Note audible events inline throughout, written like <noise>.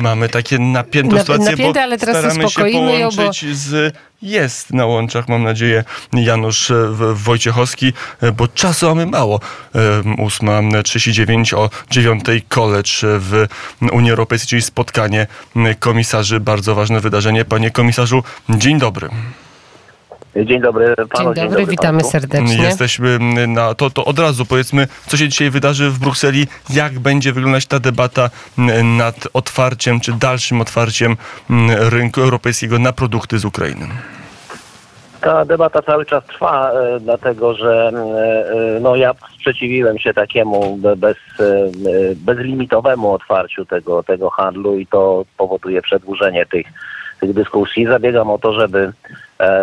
Mamy takie napiętą Nap- sytuację, napięte, bo ale teraz staramy się ją, bo- połączyć z jest na łączach, mam nadzieję, Janusz e, Wojciechowski, e, bo czasu mamy mało. E, 8.39 o 9.00 college w Unii Europejskiej, czyli spotkanie komisarzy, bardzo ważne wydarzenie. Panie komisarzu, dzień dobry. Dzień dobry panu. Dzień dobry, witamy państwu. serdecznie. Jesteśmy na to, to od razu powiedzmy, co się dzisiaj wydarzy w Brukseli, jak będzie wyglądać ta debata m, nad otwarciem czy dalszym otwarciem m, rynku europejskiego na produkty z Ukrainy. Ta debata cały czas trwa, e, dlatego że e, e, no, ja sprzeciwiłem się takiemu be- bez, bezlimitowemu otwarciu tego, tego handlu i to powoduje przedłużenie tych, tych dyskusji. Zabiegam o to, żeby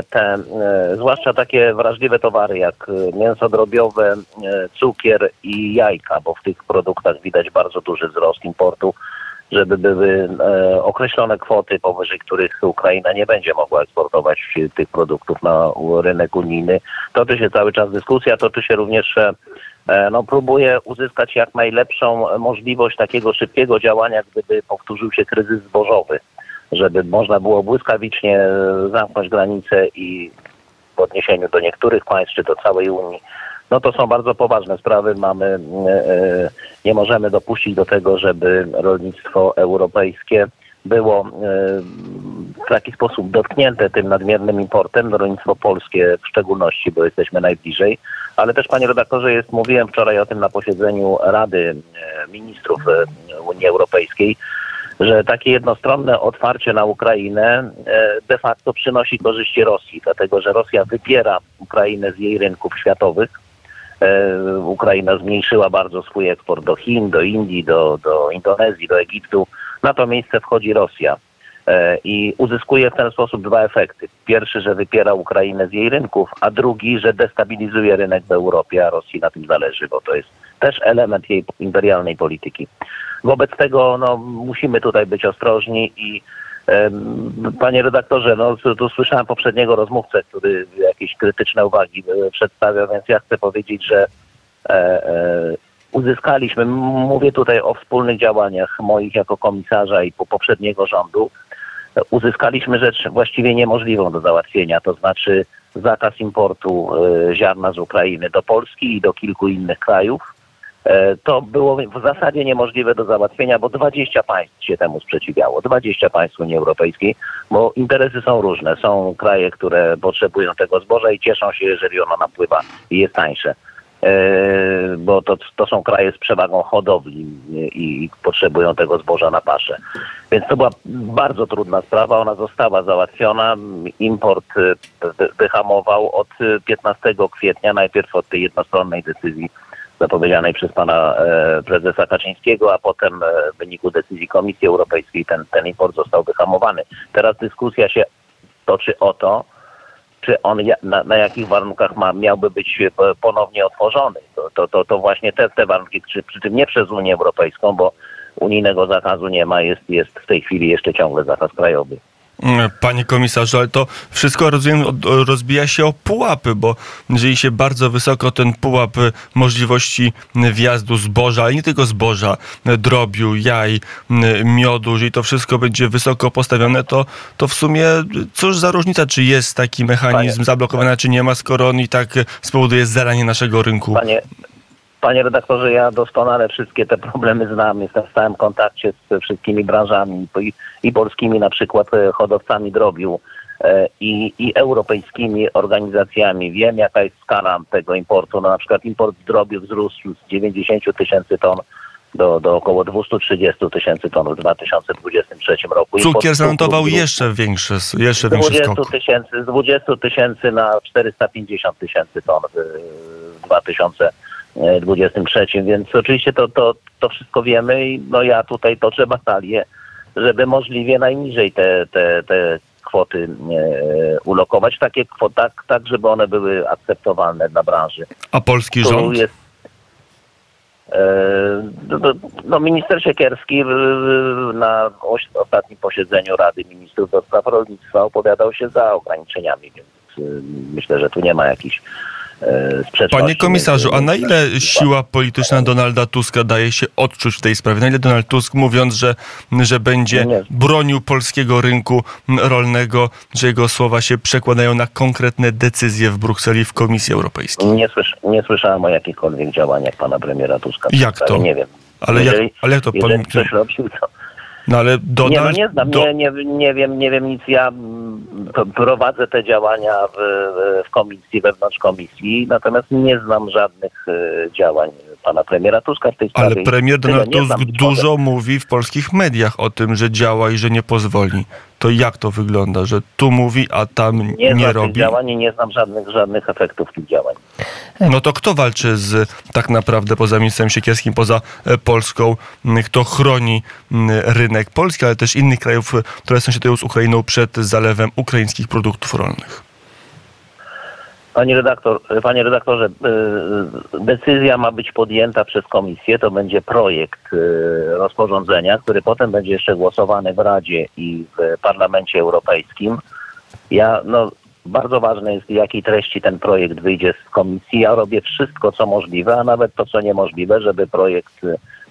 te, e, zwłaszcza takie wrażliwe towary jak e, mięso drobiowe, e, cukier i jajka, bo w tych produktach widać bardzo duży wzrost importu, żeby były e, określone kwoty, powyżej których Ukraina nie będzie mogła eksportować e, tych produktów na rynek unijny. Toczy się cały czas dyskusja, toczy się również, e, e, no próbuje uzyskać jak najlepszą e, możliwość takiego szybkiego działania, gdyby powtórzył się kryzys zbożowy, żeby można było błyskawicznie e, zamknąć granice i w odniesieniu do niektórych państw, czy do całej Unii, no to są bardzo poważne sprawy. Mamy, e, e, nie możemy dopuścić do tego, żeby rolnictwo europejskie było w taki sposób dotknięte tym nadmiernym importem, no rolnictwo polskie w szczególności, bo jesteśmy najbliżej. Ale też, panie redaktorze, jest, mówiłem wczoraj o tym na posiedzeniu Rady Ministrów Unii Europejskiej, że takie jednostronne otwarcie na Ukrainę e, de facto przynosi korzyści Rosji, dlatego że Rosja wypiera Ukrainę z jej rynków światowych. E, Ukraina zmniejszyła bardzo swój eksport do Chin, do Indii, do, do Indonezji, do Egiptu. Na to miejsce wchodzi Rosja e, i uzyskuje w ten sposób dwa efekty. Pierwszy, że wypiera Ukrainę z jej rynków, a drugi, że destabilizuje rynek w Europie, a Rosji na tym zależy, bo to jest też element jej imperialnej polityki. Wobec tego no, musimy tutaj być ostrożni i Panie redaktorze, no tu, słyszałem poprzedniego rozmówcę, który jakieś krytyczne uwagi e, przedstawia, więc ja chcę powiedzieć, że e, e, uzyskaliśmy, mówię tutaj o wspólnych działaniach moich jako komisarza i po poprzedniego rządu, uzyskaliśmy rzecz właściwie niemożliwą do załatwienia, to znaczy zakaz importu ziarna z Ukrainy do Polski i do kilku innych krajów. E, To było w zasadzie niemożliwe do załatwienia, bo 20 państw się temu sprzeciwiało. 20 państw Unii Europejskiej, bo interesy są różne. Są kraje, które potrzebują tego zboża i cieszą się, jeżeli ono napływa i jest tańsze. E, Bo to, to są kraje z przewagą hodowli i, potrzebują tego zboża na paszę. Więc to była bardzo trudna sprawa. Ona została załatwiona. Import e, wy- wyhamował od e, 15 kwietnia, najpierw od tej jednostronnej decyzji zapowiedzianej przez pana e, prezesa Kaczyńskiego, a potem e, w wyniku decyzji Komisji Europejskiej ten, ten import został wyhamowany. Teraz dyskusja się toczy o to, czy on na, na jakich warunkach ma, miałby być e, ponownie otworzony. To, to, to, to właśnie te, te warunki, przy, przy czym nie przez Unię Europejską, bo unijnego zakazu nie ma, jest, jest w tej chwili jeszcze ciągle zakaz krajowy. Mm, Panie komisarzu, ale to wszystko rozumiem, rozbija się o pułapy, bo jeżeli się bardzo wysoko ten pułap y, możliwości y, wjazdu zboża, ale nie tylko zboża, y, drobiu, jaj, miodu, jeżeli to wszystko będzie wysoko postawione, to, to w sumie cóż za różnica, czy jest taki mechanizm Panie- zablokowany, czy nie ma, skoro on i tak spowoduje zalanie naszego rynku. Panie, Panie redaktorze, ja doskonale wszystkie te problemy znam. Jestem w stałym kontakcie z wszystkimi branżami i, i polskimi na przykład e, hodowcami drobiu e, i, i europejskimi organizacjami. Wiem, jaka jest skala tego importu. No, na przykład import drobiu wzrósł z 90 tysięcy ton do, do około 230 tysięcy ton w 2023 roku. Cukier zanotował jeszcze większy, jeszcze większy 20 skok. Tysięcy, z 20 tysięcy na 450 tysięcy ton w 2023 23, więc oczywiście to, to, to wszystko wiemy i no ja tutaj toczę batalię, żeby możliwie najniżej te, te, te kwoty e, ulokować, takie kwoty, tak, tak, żeby one były akceptowalne dla branży. A polski rząd? Jest, e, no, no, minister Siekierski na ostatnim posiedzeniu Rady Ministrów do Spraw Rolnictwa opowiadał się za ograniczeniami, więc e, myślę, że tu nie ma jakichś sprzeczności. Panie komisarzu, a na ile siła polityczna Donalda Tuska daje się odczuć w tej sprawie? Na ile Donald Tusk mówiąc, że, że będzie bronił polskiego rynku rolnego, że jego słowa się przekładają na konkretne decyzje w Brukseli w Komisji Europejskiej? Nie, słysz, nie słyszałem o jakichkolwiek działaniach pana premiera Tuska. Jak to? Nie wiem. Ale jak- Jeżeli- ale jak to pan- Jeżeli coś robił, to... No ale Nie, no nie znam, do- nie, nie, nie, wiem, nie wiem nic. Ja mm, prowadzę te działania w, w komisji, wewnątrz komisji, natomiast nie znam żadnych e, działań pana premiera Tuska w tej sprawie. Ale premier Donald Tusk dużo mówi w polskich mediach o tym, że działa i że nie pozwoli. To jak to wygląda, że tu mówi, a tam Nie, nie, robi? działań i nie znam żadnych, żadnych efektów tych działań. No to kto walczy z tak naprawdę poza ministrem Siekierskim, poza e, Polską, kto chroni rynek Polski, ale też innych krajów, które sąsiadują z Ukrainą przed zalewem ukraińskich produktów rolnych? Panie redaktor, panie redaktorze, y, decyzja ma być podjęta przez komisję. To będzie projekt y, rozporządzenia, który potem będzie jeszcze głosowany w Radzie i w Parlamencie Europejskim. Ja, no, bardzo ważne jest, jakiej treści ten projekt wyjdzie z komisji. Ja robię wszystko, co możliwe, a nawet to, co niemożliwe, żeby projekt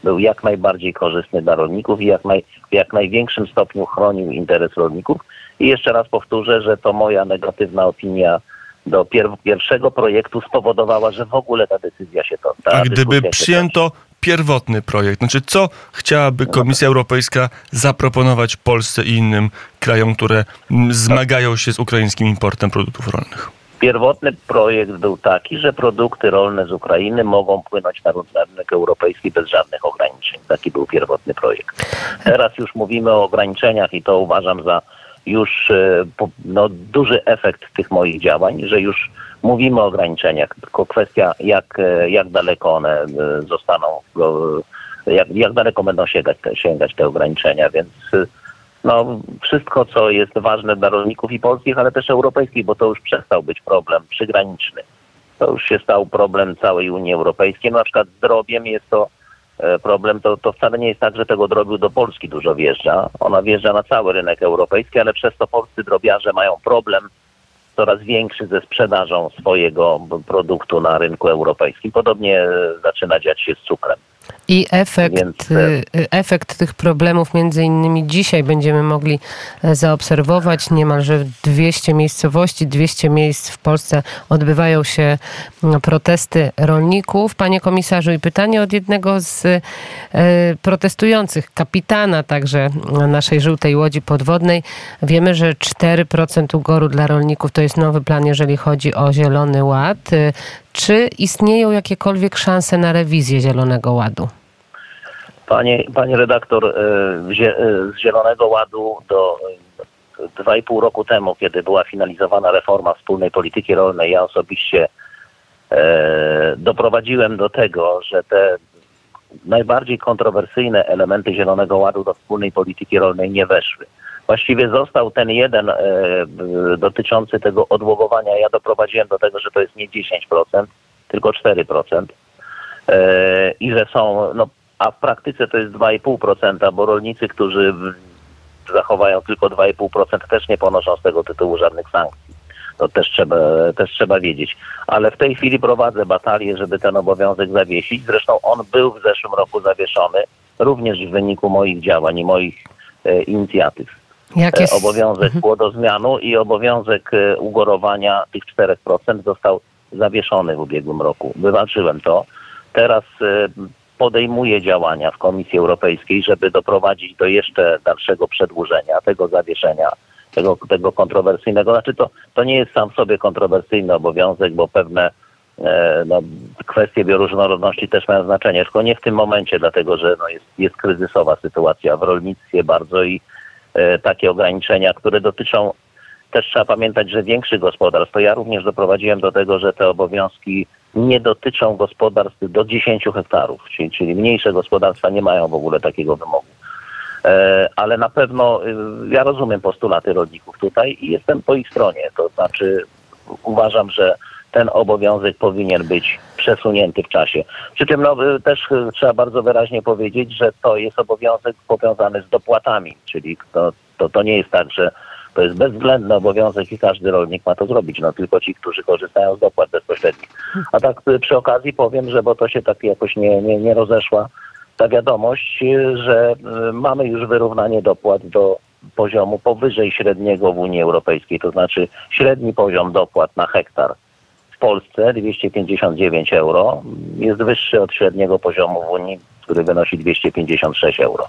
był jak najbardziej korzystny dla rolników i jak, naj, w jak największym stopniu chronił interes rolników. I jeszcze raz powtórzę, że to moja negatywna opinia do pier- pierwszego projektu spowodowała, że w ogóle ta decyzja się to. A gdyby przyjęto pierwotny projekt, znaczy co chciałaby Komisja Europejska zaproponować Polsce i innym krajom, które zmagają się z ukraińskim importem produktów rolnych? Pierwotny projekt był taki, że produkty rolne z Ukrainy mogą płynąć na rynek europejski bez żadnych ograniczeń. Taki był pierwotny projekt. Teraz już mówimy o ograniczeniach i to uważam za już e, no, duży efekt tych moich działań, że już mówimy o ograniczeniach, tylko kwestia jak, e, jak daleko one e, zostaną, jak, jak daleko będą sięgać sięgać te ograniczenia, więc no, wszystko, co jest ważne dla rolników i polskich, ale też europejskich, bo to już przestał być problem przygraniczny. To już się stał problem całej Unii Europejskiej. No, na przykład z jest to problem, to, to wcale nie jest tak, że tego drobiu do Polski dużo wjeżdża. Ona wjeżdża na cały rynek europejski, ale przez to polscy drobiarze mają problem coraz większy ze sprzedażą swojego produktu na rynku europejskim. Podobnie e, zaczyna dziać się z cukrem. I efekt, Więc, y, efekt tych problemów między innymi dzisiaj będziemy mogli e, zaobserwować. Niemalże 200 miejscowości, 200 miejsc w Polsce odbywają się protesty rolników. Panie komisarzu, i pytanie od jednego z e, protestujących, kapitana także naszej żółtej łodzi podwodnej. Wiemy, że 4% ugoru dla rolników to jest nowy plan, jeżeli chodzi o Zielony Ład. Czy istnieją jakiekolwiek szanse na rewizję Zielonego Ładu? Panie, panie redaktor, e, e, z Zielonego Ładu do e, dwa i pół roku temu, kiedy była finalizowana reforma wspólnej polityki rolnej, ja osobiście doprowadziłem do tego, że te najbardziej kontrowersyjne elementy Zielonego Ładu do wspólnej polityki rolnej nie weszły. Właściwie został ten jeden e, b- dotyczący tego odłogowania. Ja doprowadziłem do tego, że to jest nie 10%, tylko 4%. E, I że są, no, a w praktyce to jest 2,5%, bo rolnicy, którzy zachowają tylko 2,5% też nie ponoszą z tego tytułu żadnych sankcji. To też trzeba, też trzeba wiedzieć. Ale w tej chwili prowadzę batalię, żeby ten obowiązek zawiesić. Zresztą on był w zeszłym roku zawieszony, również w wyniku moich działań i moich e, inicjatyw. Jak E, jest... Obowiązek płodozmianu i obowiązek e, ugorowania tych 4% został zawieszony w ubiegłym roku. Wywalczyłem to. Teraz e, podejmuję działania w Komisji Europejskiej, żeby doprowadzić do jeszcze dalszego przedłużenia tego zawieszenia, tego, tego kontrowersyjnego. Znaczy to, to nie jest sam w sobie kontrowersyjny obowiązek, bo pewne e, no, kwestie bioróżnorodności też mają znaczenie, tylko nie w tym momencie, dlatego że no, jest, jest kryzysowa sytuacja w rolnictwie bardzo i takie ograniczenia, które dotyczą, też trzeba pamiętać, że większych gospodarstw, to ja również doprowadziłem do tego, że te obowiązki nie dotyczą gospodarstw do 10 hektarów, czyli, czyli mniejsze gospodarstwa nie mają w ogóle takiego wymogu. E, ale na pewno y, ja rozumiem postulaty rolników tutaj i jestem po ich stronie. To znaczy uważam, że ten obowiązek powinien być przesunięty w czasie. Przy czym no, y, też y, trzeba bardzo wyraźnie powiedzieć, że to jest obowiązek powiązany z dopłatami, czyli to, to, to nie jest tak, że To jest bezwzględny obowiązek i każdy rolnik ma to zrobić, no tylko ci, którzy korzystają z dopłat bezpośrednich. A tak y, przy okazji powiem, że bo to się tak jakoś nie, nie, nie rozeszła ta wiadomość, że mamy już wyrównanie dopłat do poziomu powyżej średniego w Unii Europejskiej, to znaczy średni poziom dopłat na hektar w Polsce 259 euro jest wyższy od średniego poziomu w Unii, który wynosi 256 euro.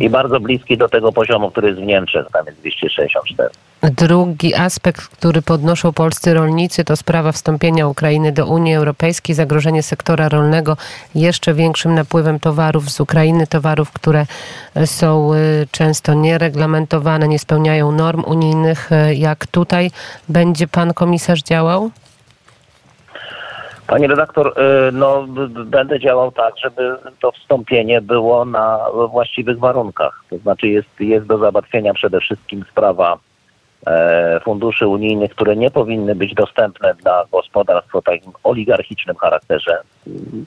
I bardzo bliski do tego poziomu, który jest w Niemczech, tam jest 264. Drugi aspekt, który podnoszą polscy rolnicy, to sprawa wstąpienia Ukrainy do Unii Europejskiej, zagrożenie sektora rolnego jeszcze większym napływem towarów z Ukrainy, towarów, które są y, często niereglamentowane, nie spełniają norm unijnych. Y, Jak tutaj będzie pan komisarz działał? Panie redaktor, y, no będę działał tak, żeby to wstąpienie było na właściwych warunkach. To znaczy jest, jest do załatwienia przede wszystkim sprawa e, funduszy unijnych, które nie powinny być dostępne dla gospodarstw o takim oligarchicznym charakterze.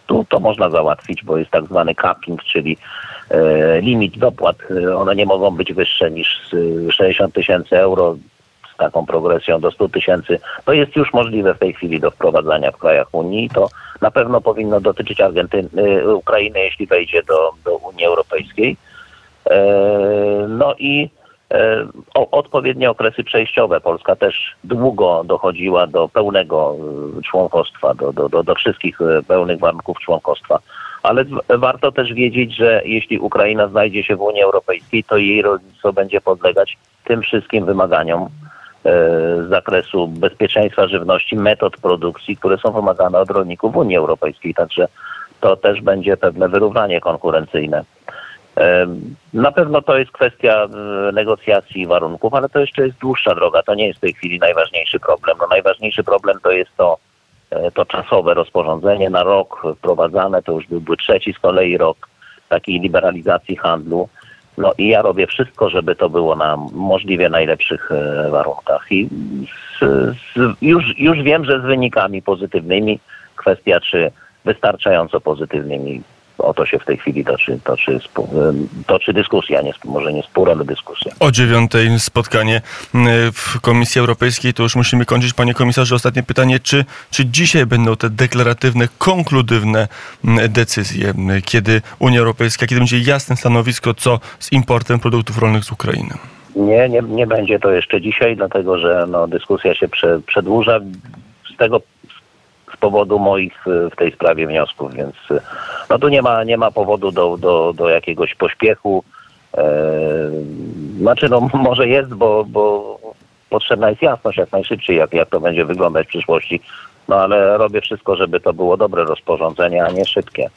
Tu to można załatwić, bo jest tak zwany capping, czyli e, limit dopłat. E, One nie mogą być wyższe niż y, 60 tysięcy euro z taką progresją do 100 tysięcy. To jest już możliwe w tej chwili do wprowadzania w krajach Unii. To na pewno powinno dotyczyć Argentyny, y, Ukrainy, jeśli wejdzie do, do Unii Europejskiej. E, No i e, o, odpowiednie okresy przejściowe. Polska też długo dochodziła do pełnego y, członkostwa, do, do, do, do wszystkich y, pełnych warunków członkostwa. Ale warto też wiedzieć, że jeśli Ukraina znajdzie się w Unii Europejskiej, to jej rolnictwo będzie podlegać tym wszystkim wymaganiom z zakresu bezpieczeństwa żywności, metod produkcji, które są wymagane od rolników Unii Europejskiej. Także to też będzie pewne wyrównanie konkurencyjne. Em, Na pewno to jest kwestia e, negocjacji i warunków, ale to jeszcze jest dłuższa droga. To nie jest w tej chwili najważniejszy problem. No, najważniejszy problem to jest to, e, to czasowe rozporządzenie na rok wprowadzane. To już byłby trzeci z kolei rok takiej liberalizacji handlu. No i ja robię wszystko, żeby to było na możliwie najlepszych e, warunkach. I z, z, już, już wiem, że z wynikami pozytywnymi kwestia, czy wystarczająco pozytywnymi, o to się w tej chwili toczy, toczy, em, toczy dyskusja, nie, może nie spór, ale dyskusja. O dziewiątej spotkanie y, w Komisji Europejskiej, to już musimy kończyć. Panie komisarzu, ostatnie pytanie. Czy, czy dzisiaj będą te deklaratywne, konkludywne mm, decyzje, y, kiedy Unia Europejska, kiedy będzie jasne stanowisko, co z importem produktów rolnych z Ukrainy? Nie, nie, nie będzie to jeszcze dzisiaj, dlatego że no, dyskusja się prze, przedłuża z tego z powodu moich y, w tej sprawie wniosków, więc y, no tu nie ma, nie ma powodu do, do, do jakiegoś pośpiechu. E, znaczy no <laughs> może jest, bo, bo potrzebna jest jasność jak najszybciej, jak, jak to będzie wyglądać w przyszłości. No ale robię wszystko, żeby to było dobre rozporządzenie, a nie szybkie.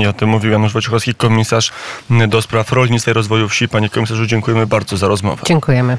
I o tym mówił Janusz Wojciechowski, komisarz do spraw rolnictwa i rozwoju wsi. Panie komisarzu, dziękujemy bardzo za rozmowę. Dziękujemy.